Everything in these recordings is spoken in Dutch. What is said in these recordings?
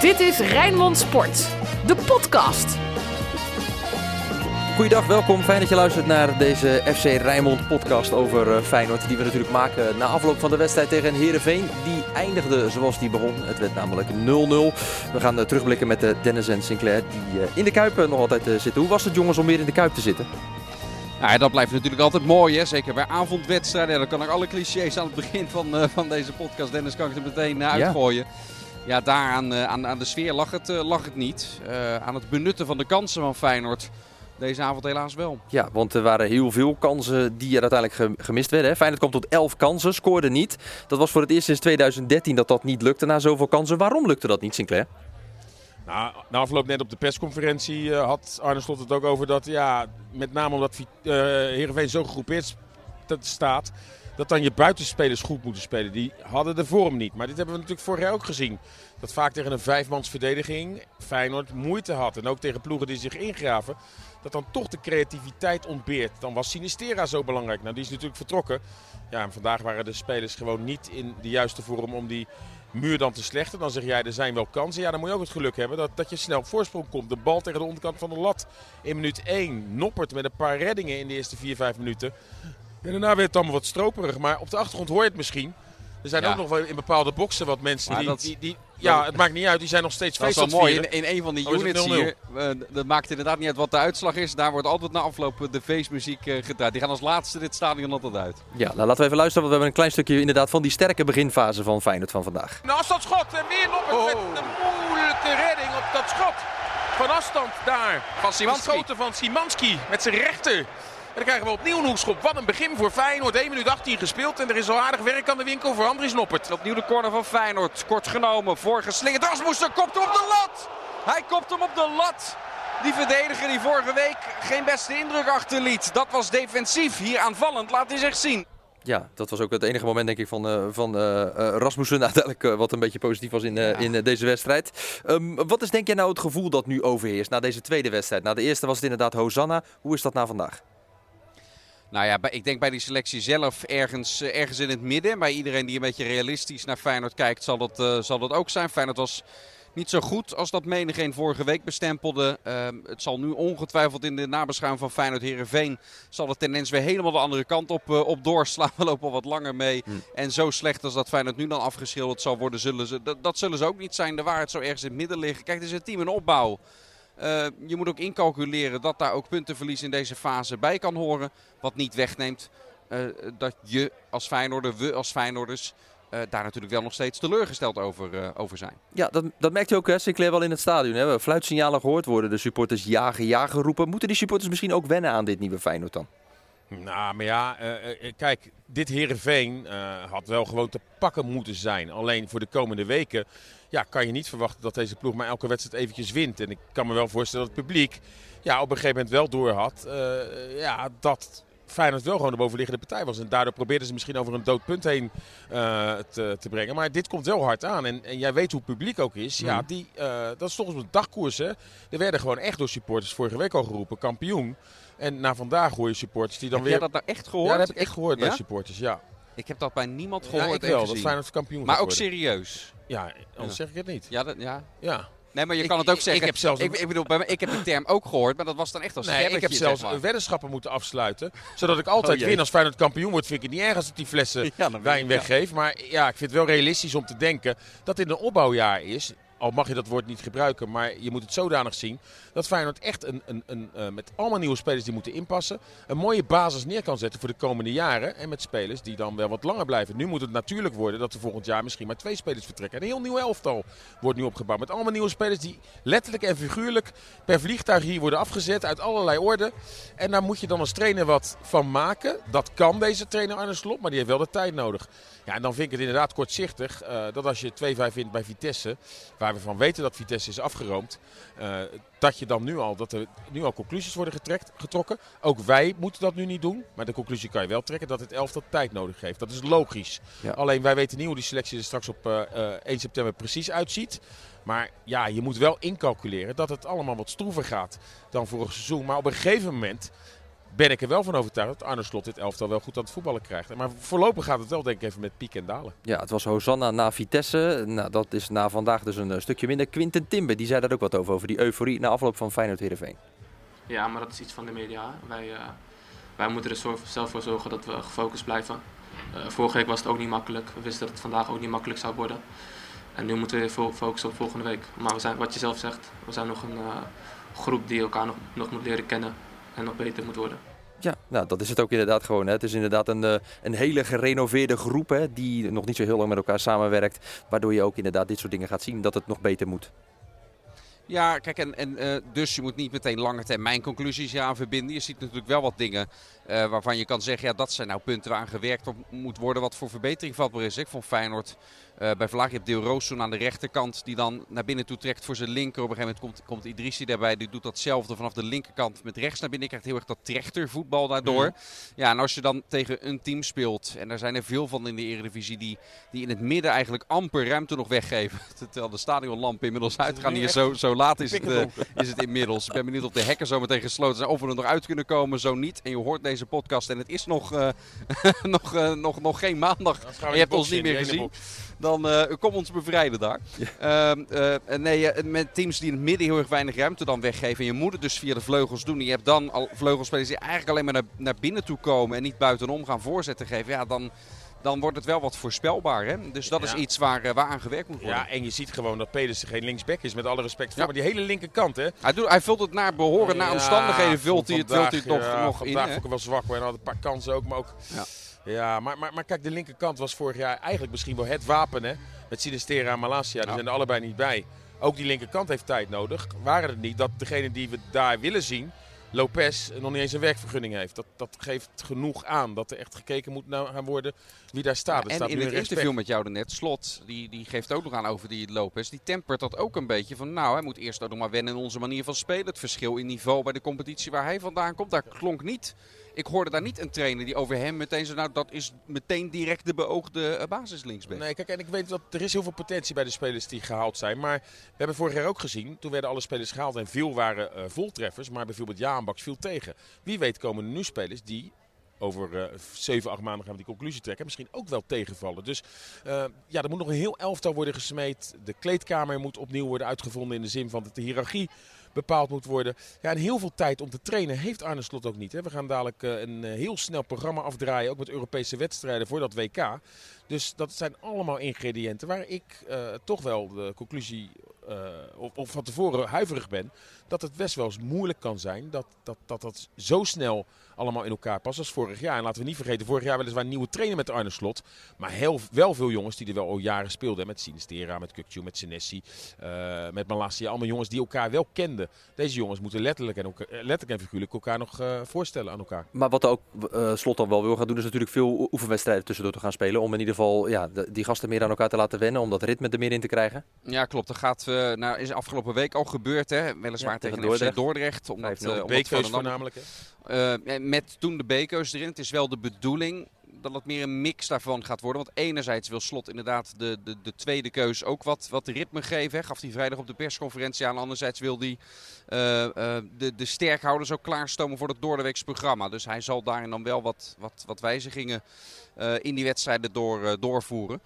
Dit is Rijnmond Sport, de podcast. Goeiedag, welkom. Fijn dat je luistert naar deze FC Rijnmond podcast over uh, Feyenoord. Die we natuurlijk maken na afloop van de wedstrijd tegen Heerenveen. Die eindigde zoals die begon. Het werd namelijk 0-0. We gaan uh, terugblikken met uh, Dennis en Sinclair die in de Kuip nog altijd zitten. Hoe was het jongens om weer in de Kuip te zitten? Nou, dat blijft natuurlijk altijd mooi, hè? zeker bij avondwedstrijden. Ja, dan kan ik alle clichés aan het begin van, van deze podcast, Dennis, kan ik er meteen uitgooien. Ja. Ja, daar aan, aan, aan de sfeer lag het, lag het niet. aan het benutten van de kansen van Feyenoord deze avond helaas wel. Ja, want er waren heel veel kansen die er uiteindelijk gemist werden. Hè. Feyenoord komt tot 11 kansen, scoorde niet. Dat was voor het eerst sinds 2013 dat dat niet lukte na zoveel kansen. Waarom lukte dat niet, Sinclair? Nou, na afloop net op de persconferentie uh, had Arne Slot het ook over dat, ja, met name omdat uh, Heerenveen zo gegroepeerd staat, dat dan je buitenspelers goed moeten spelen. Die hadden de vorm niet. Maar dit hebben we natuurlijk vorig jaar ook gezien. Dat vaak tegen een vijfmans verdediging Feyenoord moeite had. En ook tegen ploegen die zich ingraven dat dan toch de creativiteit ontbeert. Dan was Sinistera zo belangrijk. Nou, die is natuurlijk vertrokken. Ja, en vandaag waren de spelers gewoon niet in de juiste vorm om die muur dan te slechten. Dan zeg jij, er zijn wel kansen. Ja, dan moet je ook het geluk hebben dat, dat je snel voorsprong komt. De bal tegen de onderkant van de lat in minuut 1. Noppert met een paar reddingen in de eerste 4, 5 minuten. En daarna werd het allemaal wat stroperig. Maar op de achtergrond hoor je het misschien. Er zijn ook nog wel in bepaalde boksen wat mensen die, die, die, Ja, het maakt niet uit. Die zijn nog steeds feest Dat is wel mooi. In, in, een van die oh, units hier, uh, dat maakt inderdaad niet uit wat de uitslag is. Daar wordt altijd na afloop de feestmuziek uh, gedraaid. Die gaan als laatste dit stadion altijd uit. Ja, nou, laten we even luisteren. Want we hebben een klein stukje inderdaad van die sterke beginfase van Feyenoord van vandaag. Nou, als dat schot. En weer nog oh. met een moeilijke redding op dat schot. Van afstand daar. Van Simanski. Van Simanski met zijn rechter dan krijgen we opnieuw een hoekschop. Wat een begin voor Feyenoord. 1 minuut 18 gespeeld. En er is al aardig werk aan de winkel voor Andries Noppert. Opnieuw de corner van Feyenoord. Kort genomen. Voorgeslingerd. Rasmussen kopt hem op de lat. Hij kopt hem op de lat. Die verdediger die vorige week geen beste indruk achterliet. Dat was defensief. Hier aanvallend laat hij zich zien. Ja, dat was ook het enige moment denk ik van, uh, van uh, Rasmussen uiteindelijk wat een beetje positief was in, ja. in deze wedstrijd. Um, wat is denk jij nou het gevoel dat nu overheerst na deze tweede wedstrijd? Na de eerste was het inderdaad Hosanna. Hoe is dat na vandaag? Nou ja, ik denk bij die selectie zelf ergens, eh, ergens in het midden. Bij iedereen die een beetje realistisch naar Feyenoord kijkt, zal dat, uh, zal dat ook zijn. Feyenoord was niet zo goed als dat menigeen vorige week bestempelde. Uh, het zal nu ongetwijfeld in de nabeschouwing van Feyenoord Herenveen zal de tendens weer helemaal de andere kant op, uh, op doorslaan. We lopen al wat langer mee. Hm. En zo slecht als dat Feyenoord nu dan afgeschilderd zal worden, zullen ze, dat, dat zullen ze ook niet zijn. De waarheid zou ergens in het midden liggen. Kijk, het is een team in opbouw. Uh, je moet ook incalculeren dat daar ook puntenverlies in deze fase bij kan horen. Wat niet wegneemt uh, dat je als Feyenoorder, we als Feyenoorders, uh, daar natuurlijk wel nog steeds teleurgesteld over, over zijn. Ja, dat, dat merkt je ook, hè, Sinclair, wel in het stadion. Hè. We fluitsignalen gehoord worden, de supporters jagen, jagen roepen. Moeten die supporters misschien ook wennen aan dit nieuwe Feyenoord dan? Nou, maar ja, kijk, dit Herenveen had wel gewoon te pakken moeten zijn. Alleen voor de komende weken ja, kan je niet verwachten dat deze ploeg maar elke wedstrijd eventjes wint. En ik kan me wel voorstellen dat het publiek ja, op een gegeven moment wel door had uh, ja, dat Feyenoord wel gewoon de bovenliggende partij was. En daardoor probeerden ze misschien over een dood punt heen uh, te, te, brengen. Maar dit komt wel hard aan. En, en jij weet hoe het publiek ook is. Ja, mhm. die, uh, dat is toch op de dagkoers. Hè. Er werden gewoon echt door supporters vorige week al geroepen. Kampioen. En na vandaag hoor je supporters die dan heb weer... Heb jij dat nou echt gehoord? Ja, dat heb ik echt gehoord ja? bij supporters, ja. Ik heb dat bij niemand gehoord ja, ik wel, dat Feyenoord kampioen Maar ook serieus? Ja, anders zeg ik het niet. Ja, dat, ja. ja. Nee, maar je kan het ook zeggen. Ik heb, zelfs ik, ik bedoel, bij mij, ik heb die term ook gehoord, maar dat was dan echt als nee, Ik heb zelfs zeg maar. weddenschappen moeten afsluiten, zodat ik altijd oh, win als Feyenoord kampioen wordt. Vind ik het niet erg als ik die flessen ja, wijn weggeef. Maar ja, ik vind het wel realistisch om te denken dat dit een opbouwjaar is al mag je dat woord niet gebruiken, maar je moet het zodanig zien dat Feyenoord echt een, een, een, uh, met allemaal nieuwe spelers die moeten inpassen, een mooie basis neer kan zetten voor de komende jaren. En met spelers die dan wel wat langer blijven. Nu moet het natuurlijk worden dat er volgend jaar misschien maar twee spelers vertrekken. een heel nieuw elftal wordt nu opgebouwd met allemaal nieuwe spelers die letterlijk en figuurlijk per vliegtuig hier worden afgezet uit allerlei orden. En daar moet je dan als trainer wat van maken. Dat kan deze trainer Arne Slot, maar die heeft wel de tijd nodig. Ja, en dan vind ik het inderdaad kortzichtig uh, dat als je 2-5 wint bij Vitesse, waar we van weten dat Vitesse is afgeroomd, uh, dat je dan nu al, dat er nu al conclusies worden getrekt, getrokken. Ook wij moeten dat nu niet doen, maar de conclusie kan je wel trekken dat het elftal tijd nodig heeft. Dat is logisch. Ja. Alleen wij weten niet hoe die selectie er straks op uh, 1 september precies uitziet. Maar ja, je moet wel incalculeren dat het allemaal wat stroever gaat dan vorig seizoen. Maar op een gegeven moment ben ik er wel van overtuigd dat Arne Slot dit elftal wel goed aan het voetballen krijgt. Maar voorlopig gaat het wel denk ik even met piek en dalen. Ja, het was Hosanna na Vitesse. Nou, dat is na vandaag dus een stukje minder. Quinten Timber, die zei daar ook wat over, over die euforie na afloop van Feyenoord Heerenveen. Ja, maar dat is iets van de media. Wij, uh, wij moeten er zelf voor zorgen dat we gefocust blijven. Uh, vorige week was het ook niet makkelijk. We wisten dat het vandaag ook niet makkelijk zou worden. En nu moeten we weer focussen op volgende week. Maar we zijn, wat je zelf zegt, we zijn nog een uh, groep die elkaar nog, nog moet leren kennen en nog beter moet worden. Ja, nou, dat is het ook inderdaad gewoon. Hè. Het is inderdaad een, een hele gerenoveerde groep hè, die nog niet zo heel lang met elkaar samenwerkt. Waardoor je ook inderdaad dit soort dingen gaat zien, dat het nog beter moet. Ja, kijk, en, en uh, dus je moet niet meteen lange termijn conclusies aan verbinden. Je ziet natuurlijk wel wat dingen uh, waarvan je kan zeggen, ja, dat zijn nou punten waar aan gewerkt op moet worden, wat voor verbetering vatbaar is. Ik vond Feyenoord uh, bij Vlaag, je hebt Deel Roosson aan de rechterkant die dan naar binnen toe trekt voor zijn linker. Op een gegeven moment komt, komt Idrissi daarbij, die doet datzelfde vanaf de linkerkant met rechts naar binnen. Je krijgt heel erg dat trechtervoetbal daardoor. Mm. Ja, en als je dan tegen een team speelt, en daar zijn er veel van in de Eredivisie, die, die in het midden eigenlijk amper ruimte nog weggeven. Terwijl de stadionlampen inmiddels uitgaan hier, zo, zo laat is het, uh, is het inmiddels. Ik ben benieuwd of de hekken zo meteen gesloten zijn, of we er nog uit kunnen komen, zo niet. En je hoort deze podcast en het is nog, uh, nog, uh, nog, nog geen maandag. Je hebt ons niet meer gezien dan uh, kom ons bevrijden daar. Ja. Uh, uh, nee, met teams die in het midden heel erg weinig ruimte dan weggeven. En je moet het dus via de vleugels doen. En je hebt dan al vleugelspelers die eigenlijk alleen maar naar, naar binnen toe komen en niet buitenom gaan voorzetten geven. Ja, dan dan wordt het wel wat voorspelbaar. Hè? Dus dat is iets waar, uh, waar aan gewerkt moet worden. Ja, en je ziet gewoon dat Pedersen geen linksback is, met alle respect voor. Ja. Maar die hele linkerkant, hè? Hij, doet, hij vult het naar behoren, naar omstandigheden, vult hij het, vult hij het nog, ja, nog vandaag in. Vandaag vond ik wel zwak, en had een paar kansen ook, maar ook... Ja, maar, maar, maar kijk, de linkerkant was vorig jaar eigenlijk misschien wel het wapen, hè? Met Sinistera en Malasia, die zijn er allebei niet bij. Ook die linkerkant heeft tijd nodig. Waren het niet dat degene die we daar willen zien, Lopez, nog niet eens een werkvergunning heeft. Dat, dat geeft genoeg aan dat er echt gekeken moet gaan worden wie daar staat. Ja, en staat in het interview met jou net, Slot, die, die geeft ook nog aan over die Lopez. Die tempert dat ook een beetje van, nou, hij moet eerst ook nog maar wennen in onze manier van spelen. Het verschil in niveau bij de competitie waar hij vandaan komt, daar klonk niet ik hoorde daar niet een trainer die over hem meteen zo, nou dat is meteen direct de beoogde uh, basislinksback. Nee, kijk, en ik weet dat er is heel veel potentie bij de spelers die gehaald zijn. Maar we hebben vorig jaar ook gezien, toen werden alle spelers gehaald en veel waren uh, voltreffers. Maar bijvoorbeeld Jaan Baks viel tegen. Wie weet komen er nu spelers die over uh, 7, 8 maanden gaan we die conclusie trekken. Misschien ook wel tegenvallen. Dus uh, ja, er moet nog een heel elftal worden gesmeed. De kleedkamer moet opnieuw worden uitgevonden in de zin van de hiërarchie bepaald moet worden. Ja, en heel veel tijd om te trainen heeft Arne Slot ook niet. Hè. We gaan dadelijk uh, een heel snel programma afdraaien, ook met Europese wedstrijden voor dat WK. Dus dat zijn allemaal ingrediënten waar ik uh, toch wel de conclusie of, of, van tevoren huiverig ben. Dat het best wel eens moeilijk kan zijn dat dat, dat, dat zo snel allemaal in elkaar past als vorig jaar. En laten we niet vergeten, vorig jaar weliswaar een nieuwe trainer met Arne Slot. Maar heel, wel veel jongens die er wel al jaren speelden. Met Sinistera, met Kukcu, met Senesi, uh, met Malassia. Allemaal jongens die elkaar wel kenden. Deze jongens moeten letterlijk en, elkaar, letterlijk en figuurlijk elkaar nog uh, voorstellen aan elkaar. Maar wat ook uh, Slot dan wel wil gaan doen, is natuurlijk veel oefenwedstrijden tussendoor te gaan spelen. Om in ieder geval ja, de, die gasten meer aan elkaar te laten wennen. Om dat ritme er meer in te krijgen. Ja, klopt. Dat gaat, nou, is afgelopen week al gebeurd. Hè? Weliswaar ja, tegen, tegen Dordrecht. FC Dordrecht. Omdat, uh, omdat voornamelijk. Uh, met toen de B-keus erin. Het is wel de bedoeling dat het meer een mix daarvan gaat worden. Want enerzijds wil Slot inderdaad de, de, de tweede keus ook wat, wat ritme geven. Hè. Gaf hij vrijdag op de persconferentie aan. Anderzijds wil hij uh, uh, de, de sterkhouders ook klaarstomen voor het doordeweeks programma. Dus hij zal daarin dan wel wat, wat, wat wijzigingen uh, in die wedstrijden door, doorvoeren.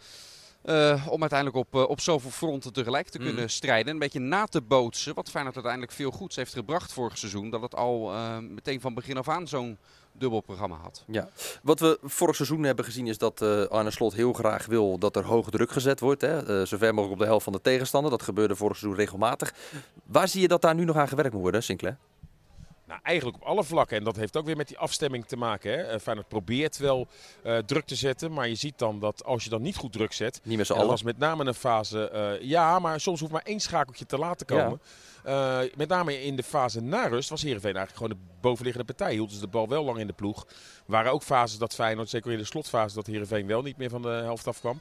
Uh, om uiteindelijk op, uh, op zoveel fronten tegelijk te kunnen mm. strijden. Een beetje na te bootsen. Wat Feyenoord uiteindelijk veel goeds heeft gebracht vorig seizoen. Dat het al uh, meteen van begin af aan zo'n dubbel programma had. Ja. Wat we vorig seizoen hebben gezien is dat Arne Slot heel graag wil dat er hoge druk gezet wordt. Hè? zo ver mogelijk op de helft van de tegenstander. Dat gebeurde vorig seizoen regelmatig. Waar zie je dat daar nu nog aan gewerkt moet worden, Sinclair? Nou, eigenlijk op alle vlakken. En dat heeft ook weer met die afstemming te maken. Hè. Feyenoord probeert wel uh, druk te zetten. Maar je ziet dan dat als je dan niet goed druk zet. Niet met z'n allen. Dat was met name een fase. Uh, ja, maar soms hoeft maar één schakeltje te laten komen. Ja. Uh, met name in de fase na rust was Heerenveen eigenlijk gewoon de bovenliggende partij. Hield ze de bal wel lang in de ploeg. Er waren ook fases dat Feyenoord, zeker in de slotfase, dat Heerenveen wel niet meer van de helft afkwam.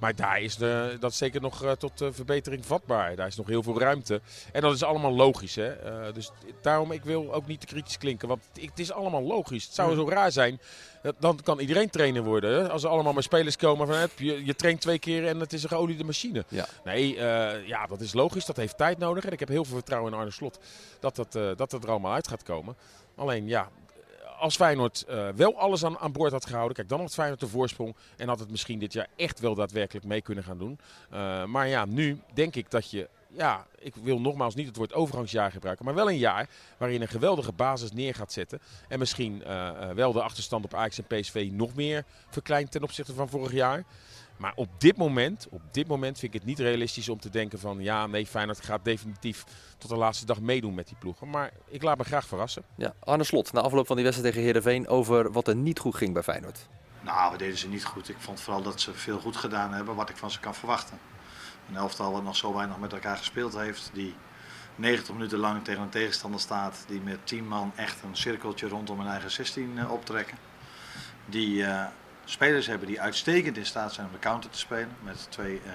Maar daar is de, dat is zeker nog uh, tot uh, verbetering vatbaar. Daar is nog heel veel ruimte. En dat is allemaal logisch. Hè? Uh, dus daarom, ik wil ook niet te kritisch klinken. Want het is allemaal logisch. Het zou zo raar zijn. Dan kan iedereen trainer worden. Hè? Als er allemaal maar spelers komen van je, je traint twee keer en het is een geoliede machine. Ja. Nee, ja, dat is logisch. Dat heeft tijd nodig. En ik heb heel veel vertrouwen in Arne Slot dat, dat, dat het er allemaal uit gaat komen. Alleen ja, als Feyenoord uh, wel alles aan, aan boord had gehouden, kijk, dan had Feyenoord de voorsprong en had het misschien dit jaar echt wel daadwerkelijk mee kunnen gaan doen. Uh, maar ja, nu denk ik dat je, ja, ik wil nogmaals niet het woord overgangsjaar gebruiken, maar wel een jaar waarin een geweldige basis neer gaat zetten. En misschien uh, wel de achterstand op Ajax en PSV nog meer verkleint ten opzichte van vorig jaar. Maar op dit moment, op dit moment vind ik het niet realistisch om te denken van ja, nee, Feyenoord gaat definitief tot de laatste dag meedoen met die ploegen. Maar ik laat me graag verrassen. Ja, Arne Slot, na afloop van die wedstrijd tegen Heerenveen over wat er niet goed ging bij Feyenoord. Nou, we deden ze niet goed. Ik vond vooral dat ze veel goed gedaan hebben wat ik van ze kan verwachten. Een elftal wat nog zo weinig met elkaar gespeeld heeft, die 90 minuten lang tegen een tegenstander staat, die met 10 man echt een cirkeltje rondom hun eigen 16 uh, optrekken. Die uh, spelers hebben die uitstekend in staat zijn om de counter te spelen. Met twee uh,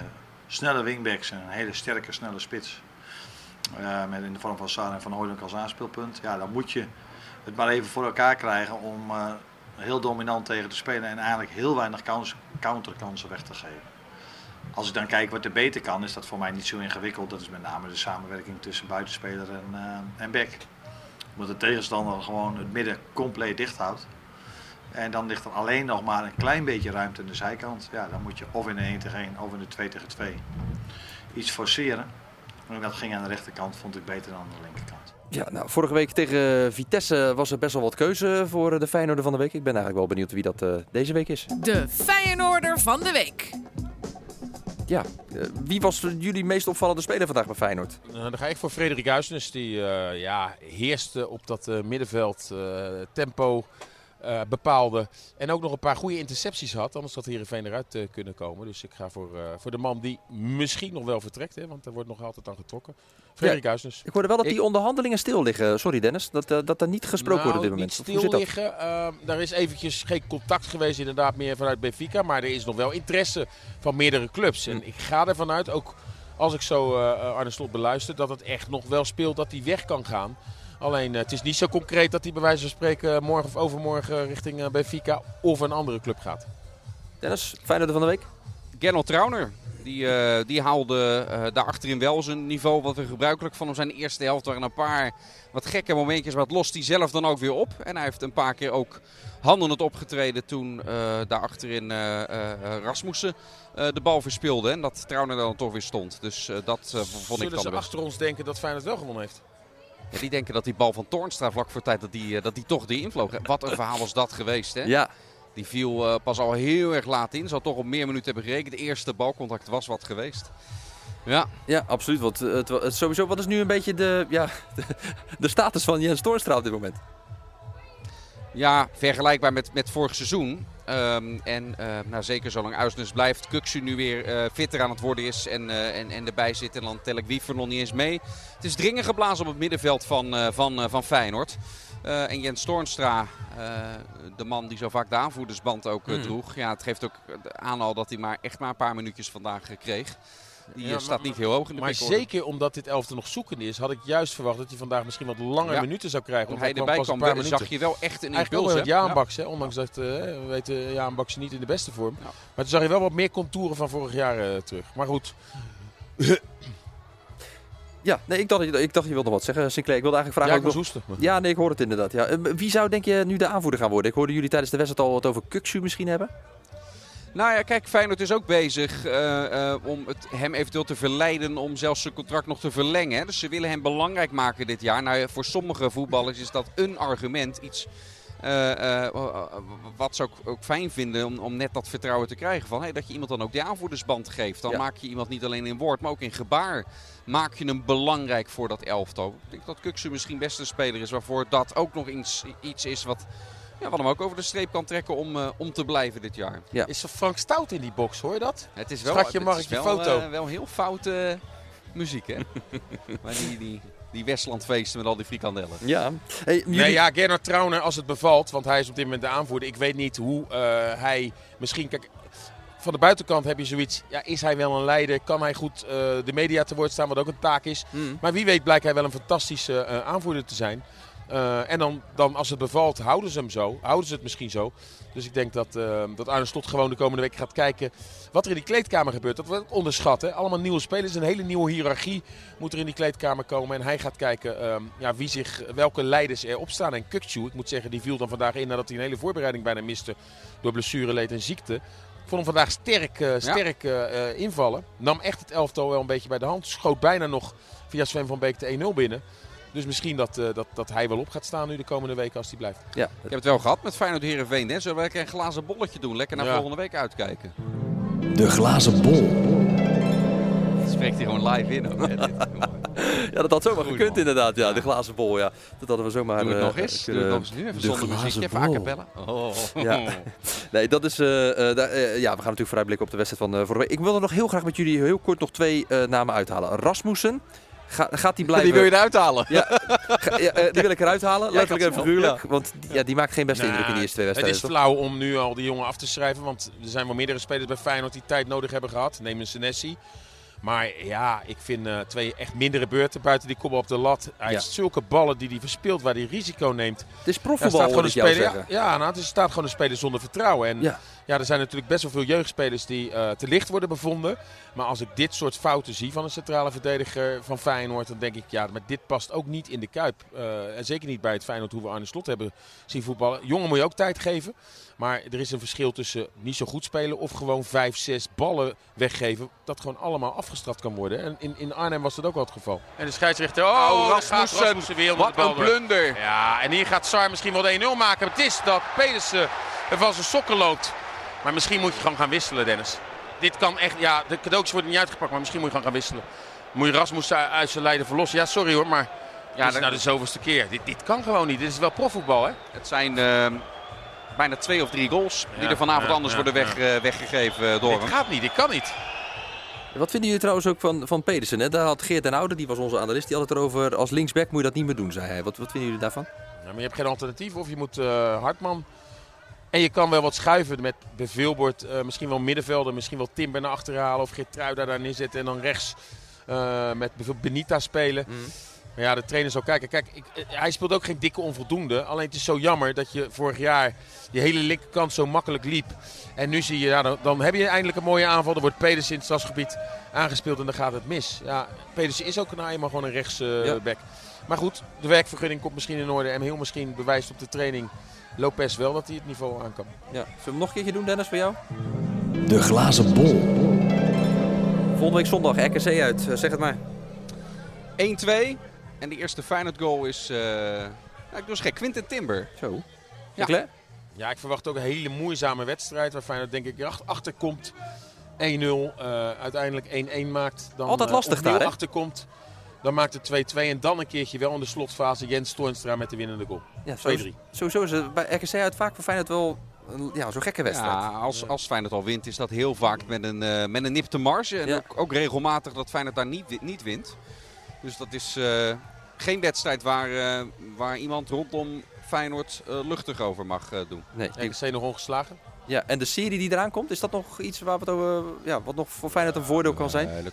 snelle wingbacks en een hele sterke, snelle spits. Uh, met in de vorm van Saar en Van Hooydonk als aanspeelpunt. Ja, dan moet je het maar even voor elkaar krijgen om uh, heel dominant tegen te spelen en eigenlijk heel weinig kans, counterkansen weg te geven. Als ik dan kijk wat er beter kan, is dat voor mij niet zo ingewikkeld. Dat is met name de samenwerking tussen buitenspeler en, en back. Omdat de tegenstander gewoon het midden compleet dicht houdt. En dan ligt er alleen nog maar een klein beetje ruimte aan de zijkant. Ja, dan moet je of in de 1 tegen 1 of in de 2 tegen 2 iets forceren. En dat ging aan de rechterkant, vond ik beter dan aan de linkerkant. Ja, nou, vorige week tegen Vitesse was er best wel wat keuze voor de Feyenoorder van de week. Ik ben eigenlijk wel benieuwd wie dat uh, deze week is. De Feyenoorder van de week. Ja, uh, wie was jullie meest opvallende speler vandaag bij Feyenoord? Uh, dan ga ik voor Frederik Huisnes. Die ja, heerste op dat middenveld. tempo, uh, bepaalde. En ook nog een paar goede intercepties had. Anders had Heerenveen eruit uh, kunnen komen. Dus ik ga voor, uh, voor de man die misschien nog wel vertrekt. Hè, want er wordt nog altijd aan getrokken. Frederik ja, Huisnes. Ik hoorde wel dat ik... die onderhandelingen stil liggen. Sorry Dennis. Dat, dat er niet gesproken nou, wordt op dit moment. Niet stil liggen. daar is eventjes geen contact geweest inderdaad meer vanuit Benfica. Maar er is nog wel interesse van meerdere clubs. En ik ga ervan uit, ook als ik zo Arne Slot beluister, dat het echt nog wel speelt dat hij weg kan gaan. Alleen het is niet zo concreet dat hij bij wijze van spreken morgen of overmorgen richting Benfica of een andere club gaat. Dennis, Feyenoord van de week? Gernot Trauner. Die, uh, die haalde uh, daar achterin wel zijn niveau wat we gebruikelijk van hem zijn eerste helft. waren een paar wat gekke momentjes, maar het lost hij zelf dan ook weer op. En hij heeft een paar keer ook handelend opgetreden toen uh, daar achterin Rasmussen de bal verspeelde. En dat Trauner dan toch weer stond. Dus dat vond Zullen ik dan ze achter ons denken dat Feyenoord wel gewonnen heeft? Ja, die denken dat die bal van Toornstra vlak voor tijd dat die, dat die toch die invloog. Wat een verhaal was dat geweest, hè? Ja. Die viel uh, pas al heel erg laat in. Zal toch op meer minuten hebben gerekend. Het eerste balcontact was wat geweest. Ja, ja absoluut. Want het, sowieso, wat is nu een beetje de, ja, de, de status van Jens Toornstra op dit moment? Ja, vergelijkbaar met, met vorig seizoen. Um, en uh, nou, zeker zolang Uisnes blijft, Kuksu nu weer uh, fitter aan het worden is en, uh, en, en erbij zit. En dan tel ik Wiever nog niet eens mee. Het is dringen geblazen op het middenveld van, van, van Feyenoord. en Jens Toornstra, de man die zo vaak de aanvoerdersband ook Hmm. droeg. Ja, het geeft ook aan al dat hij maar echt maar een paar minuutjes vandaag kreeg. Die Ja, maar- staat niet heel hoog in de Maar zeker omdat dit elfte nog zoekende is, had ik juist verwacht dat hij vandaag misschien wat langere Ja. minuten zou krijgen. Want hij kwam erbij kwam, paar minuten. zag je wel echt een Eigenlijk impuls. met hè? Jaan Baks, hè? ondanks dat eh, we weten Jaan Baks niet in de beste vorm. Ja. Maar toen zag je wel wat meer contouren van vorig jaar eh, terug. Maar goed, Ja, nee, ik dacht, ik dacht je wilde wat zeggen, Sinclair. Ik wilde eigenlijk ja, vragen ik nog... hoesten. Ja, nee, ik hoor het inderdaad. Ja. Eh, Wie zou denk je nu de aanvoerder gaan worden? Ik hoorde jullie tijdens de wedstrijd al wat over Kuksu misschien hebben. Nou ja, kijk, Feyenoord is ook bezig eh, eh, om het, hem eventueel te verleiden om zelfs zijn contract nog te verlengen. hè. Dus ze willen hem belangrijk maken dit jaar. Nou voor sommige voetballers is dat een argument, iets eh, wat ze ook, ook fijn vinden om, om net dat vertrouwen te krijgen. Van, hey, dat je iemand dan ook die aanvoerdersband geeft. Dan Ja. maak je iemand niet alleen in woord, maar ook in gebaar. Maak je hem belangrijk voor dat elftal. Ik denk dat Kuksu misschien best een speler is waarvoor dat ook nog iets, iets is wat, ja, wat hem ook over de streep kan trekken om, eh, om te blijven dit jaar. Is er Frank Stout in die box, hoor je dat? Het is wel, Schatje, het mag is ik je wel, foto? eh, wel heel foute muziek, hè? maar die, die, die Westlandfeesten met al die frikandellen. Ja. Hey, jullie... Nee, ja, Gernot Trauner als het bevalt, want hij is op dit moment de aanvoerder. Ik weet niet hoe eh, hij misschien... Kijk, van de buitenkant heb je zoiets, ja, is hij wel een leider? Kan hij goed eh, de media te woord staan, wat ook een taak is? Mm. Maar wie weet blijkt hij wel een fantastische eh, aanvoerder te zijn. Uh, en dan, dan als het bevalt, houden ze hem zo. Houden ze het misschien zo. Dus ik denk dat, uh, dat Arne Slot gewoon de komende week gaat kijken wat er in die kleedkamer gebeurt. Dat wordt onderschat. Hè? Allemaal nieuwe spelers. Een hele nieuwe hiërarchie moet er in die kleedkamer komen. En hij gaat kijken uh, ja, wie zich, welke leiders er opstaan. En Kukcu, ik moet zeggen, die viel dan vandaag in nadat hij een hele voorbereiding bijna miste. Door blessureleed en ziekte. Ik vond hem vandaag sterk, uh, sterk ja. invallen. Nam echt het elftal wel een beetje bij de hand. Schoot bijna nog via Sven van Beek de 1-0 binnen. Dus misschien dat, uh, dat, dat hij wel op gaat staan nu de komende weken als hij blijft. Ja. Ik heb het wel gehad met Feyenoord Heerenveen. Hè? Zullen we lekker een glazen bolletje doen? Lekker naar ja. volgende week uitkijken. De glazen bol. Dat spreekt hij gewoon live in. Ook, ja, dat had zomaar Goed, gekund man. inderdaad. Ja, de glazen bol. Ja. Dat hadden we zomaar Doe het nog eens. Doe het nog eens nu. Even zonder muziek. Even a cappella. Oh. Ja. Nee, dat is... Uh, uh, uh, ja, we gaan natuurlijk vooruitblikken op de wedstrijd van vorige week. Ik wilde nog heel graag met jullie heel kort nog twee namen uithalen. Rasmussen. Ga, gaat die blijven... Die wil je eruit halen? Ja, ga, ja uh, die wil ik eruit halen, letterlijk en figuurlijk. Ja. Want ja, die maakt geen beste nah, indruk in die eerste twee wedstrijden. Het is flauw om nu al die jongen af te schrijven. Want er zijn wel meerdere spelers bij Feyenoord die tijd nodig hebben gehad. Neem een Senesi. Maar ja, ik vind uh, twee echt mindere beurten buiten die kopbal op de lat. Hij ja. heeft zulke ballen die hij verspeelt, waar hij risico neemt. Het is profvoetbal, hoor ik jou Ja, ja nou, het is, staat gewoon een speler zonder vertrouwen. En ja. Ja. er zijn natuurlijk best wel veel jeugdspelers die uh, te licht worden bevonden. Maar als ik dit soort fouten zie van een centrale verdediger van Feyenoord, dan denk ik, ja, maar dit past ook niet in de Kuip. Uh, en zeker niet bij het Feyenoord hoe we Arne Slot hebben zien voetballen. Jongen moet je ook tijd geven. Maar er is een verschil tussen niet zo goed spelen of gewoon vijf, zes ballen weggeven. Dat gewoon allemaal afgestraft kan worden. En in, in Arnhem was dat ook wel het geval. En de scheidsrechter, oh, oh Rasmussen, Rasmussen weer wat een blunder. Ja, en hier gaat Sar misschien wel 1-0 maken. Het is dat Pedersen er van zijn sokken loopt. Maar misschien moet je gewoon gaan wisselen, Dennis. Dit kan echt, ja, de cadeautjes worden niet uitgepakt, maar misschien moet je gewoon gaan wisselen. Moet je Rasmussen uit zijn lijden verlossen. Ja, sorry hoor, maar ja, dit is nou de zoveelste keer. Dit, dit kan gewoon niet. Dit is wel profvoetbal, hè? Het zijn... Uh bijna twee of drie goals die er vanavond anders worden weg, uh, weggegeven door dit hem. gaat niet, dit kan niet. Wat vinden jullie trouwens ook van, van Pedersen? Hè? Daar had Geert den Oude, die was onze analist, die had het erover als linksback moet je dat niet meer doen, zei hij. Wat, wat vinden jullie daarvan? Ja, maar je hebt geen alternatief of je moet uh, Hartman. En je kan wel wat schuiven met Beveelbord, uh, misschien wel middenvelder, misschien wel Timber naar achteren halen of Geertruida daar neerzetten en dan rechts uh, met bijvoorbeeld Benita spelen. Mm. Maar ja, de trainer zal kijken. Kijk, ik, hij speelt ook geen dikke onvoldoende. Alleen het is zo jammer dat je vorig jaar die hele linkerkant zo makkelijk liep. En nu zie je, ja, dan, dan heb je eindelijk een mooie aanval. Dan wordt Pedersen in het stadsgebied aangespeeld en dan gaat het mis. Ja, Pedersen is ook nou eenmaal gewoon een rechtsback. Uh, ja. Maar goed, de werkvergunning komt misschien in orde. En heel misschien bewijst op de training Lopez wel dat hij het niveau aan kan. Ja. Zullen we hem nog een keertje doen, Dennis, voor jou? De glazen bol. Volgende week zondag, RKC uit. Zeg het maar. 1-2. En de eerste Feyenoord goal is, uh, nou, ik doe eens gek, Quinten Timber. Zo. Ja. ja, ik verwacht ook een hele moeizame wedstrijd. Waar Feyenoord denk ik achter komt. 1-0, uh, uiteindelijk 1-1 maakt. Dan, Altijd lastig daar, hè? achterkomt. Dan maakt het 2-2 en dan een keertje wel in de slotfase Jens Toornstra met de winnende goal. Ja, 2-3. Sowieso is het bij RKC uit vaak voor Feyenoord wel ja, zo'n gekke wedstrijd. Ja, als, als Feyenoord al wint is dat heel vaak met een, uh, met een nipte marge. En ja. ook, ook, regelmatig dat Feyenoord daar niet, niet wint. Dus dat is uh, geen wedstrijd waar, uh, waar iemand rondom Feyenoord uh, luchtig over mag doen. Nee, RKC nog ongeslagen. Ja, en de serie die eraan komt, is dat nog iets waar over, ja, wat nog voor Feyenoord een voordeel kan zijn?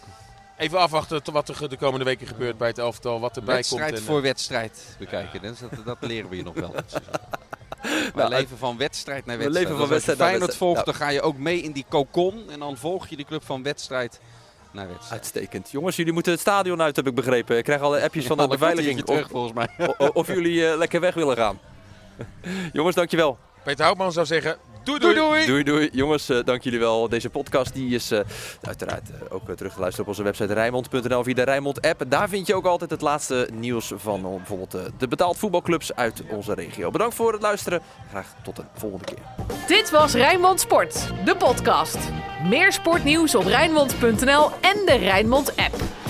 Even afwachten wat er de komende weken gebeurt bij het elftal, wat erbij wedstrijd komt. Wedstrijd voor wedstrijd bekijken, dus dat, dat leren we je nog wel. We nou, leven van wedstrijd naar wedstrijd. We leven van wedstrijd als je Feyenoord volgt, ja. dan ga je ook mee in die kokon. En dan volg je die club van wedstrijd naar wedstrijd. Uitstekend. Jongens, jullie moeten het stadion uit, heb ik begrepen. Ik krijg alle appjes ja, van de beveiliging. Terug, volgens mij. of, of jullie uh, lekker weg willen gaan. Jongens, dankjewel. Peter Houtman zou zeggen, doei doei. Doei doei. doei, Jongens, uh, dank jullie wel. Deze podcast die is uh, uiteraard uh, ook terug te luisteren op onze website Rijnmond.nl via de Rijnmond app. Daar vind je ook altijd het laatste nieuws van bijvoorbeeld de betaald voetbalclubs uit onze regio. Bedankt voor het luisteren. Graag tot een volgende keer. Dit was Rijnmond Sport, de podcast. Meer sportnieuws op Rijnmond.nl en de Rijnmond app.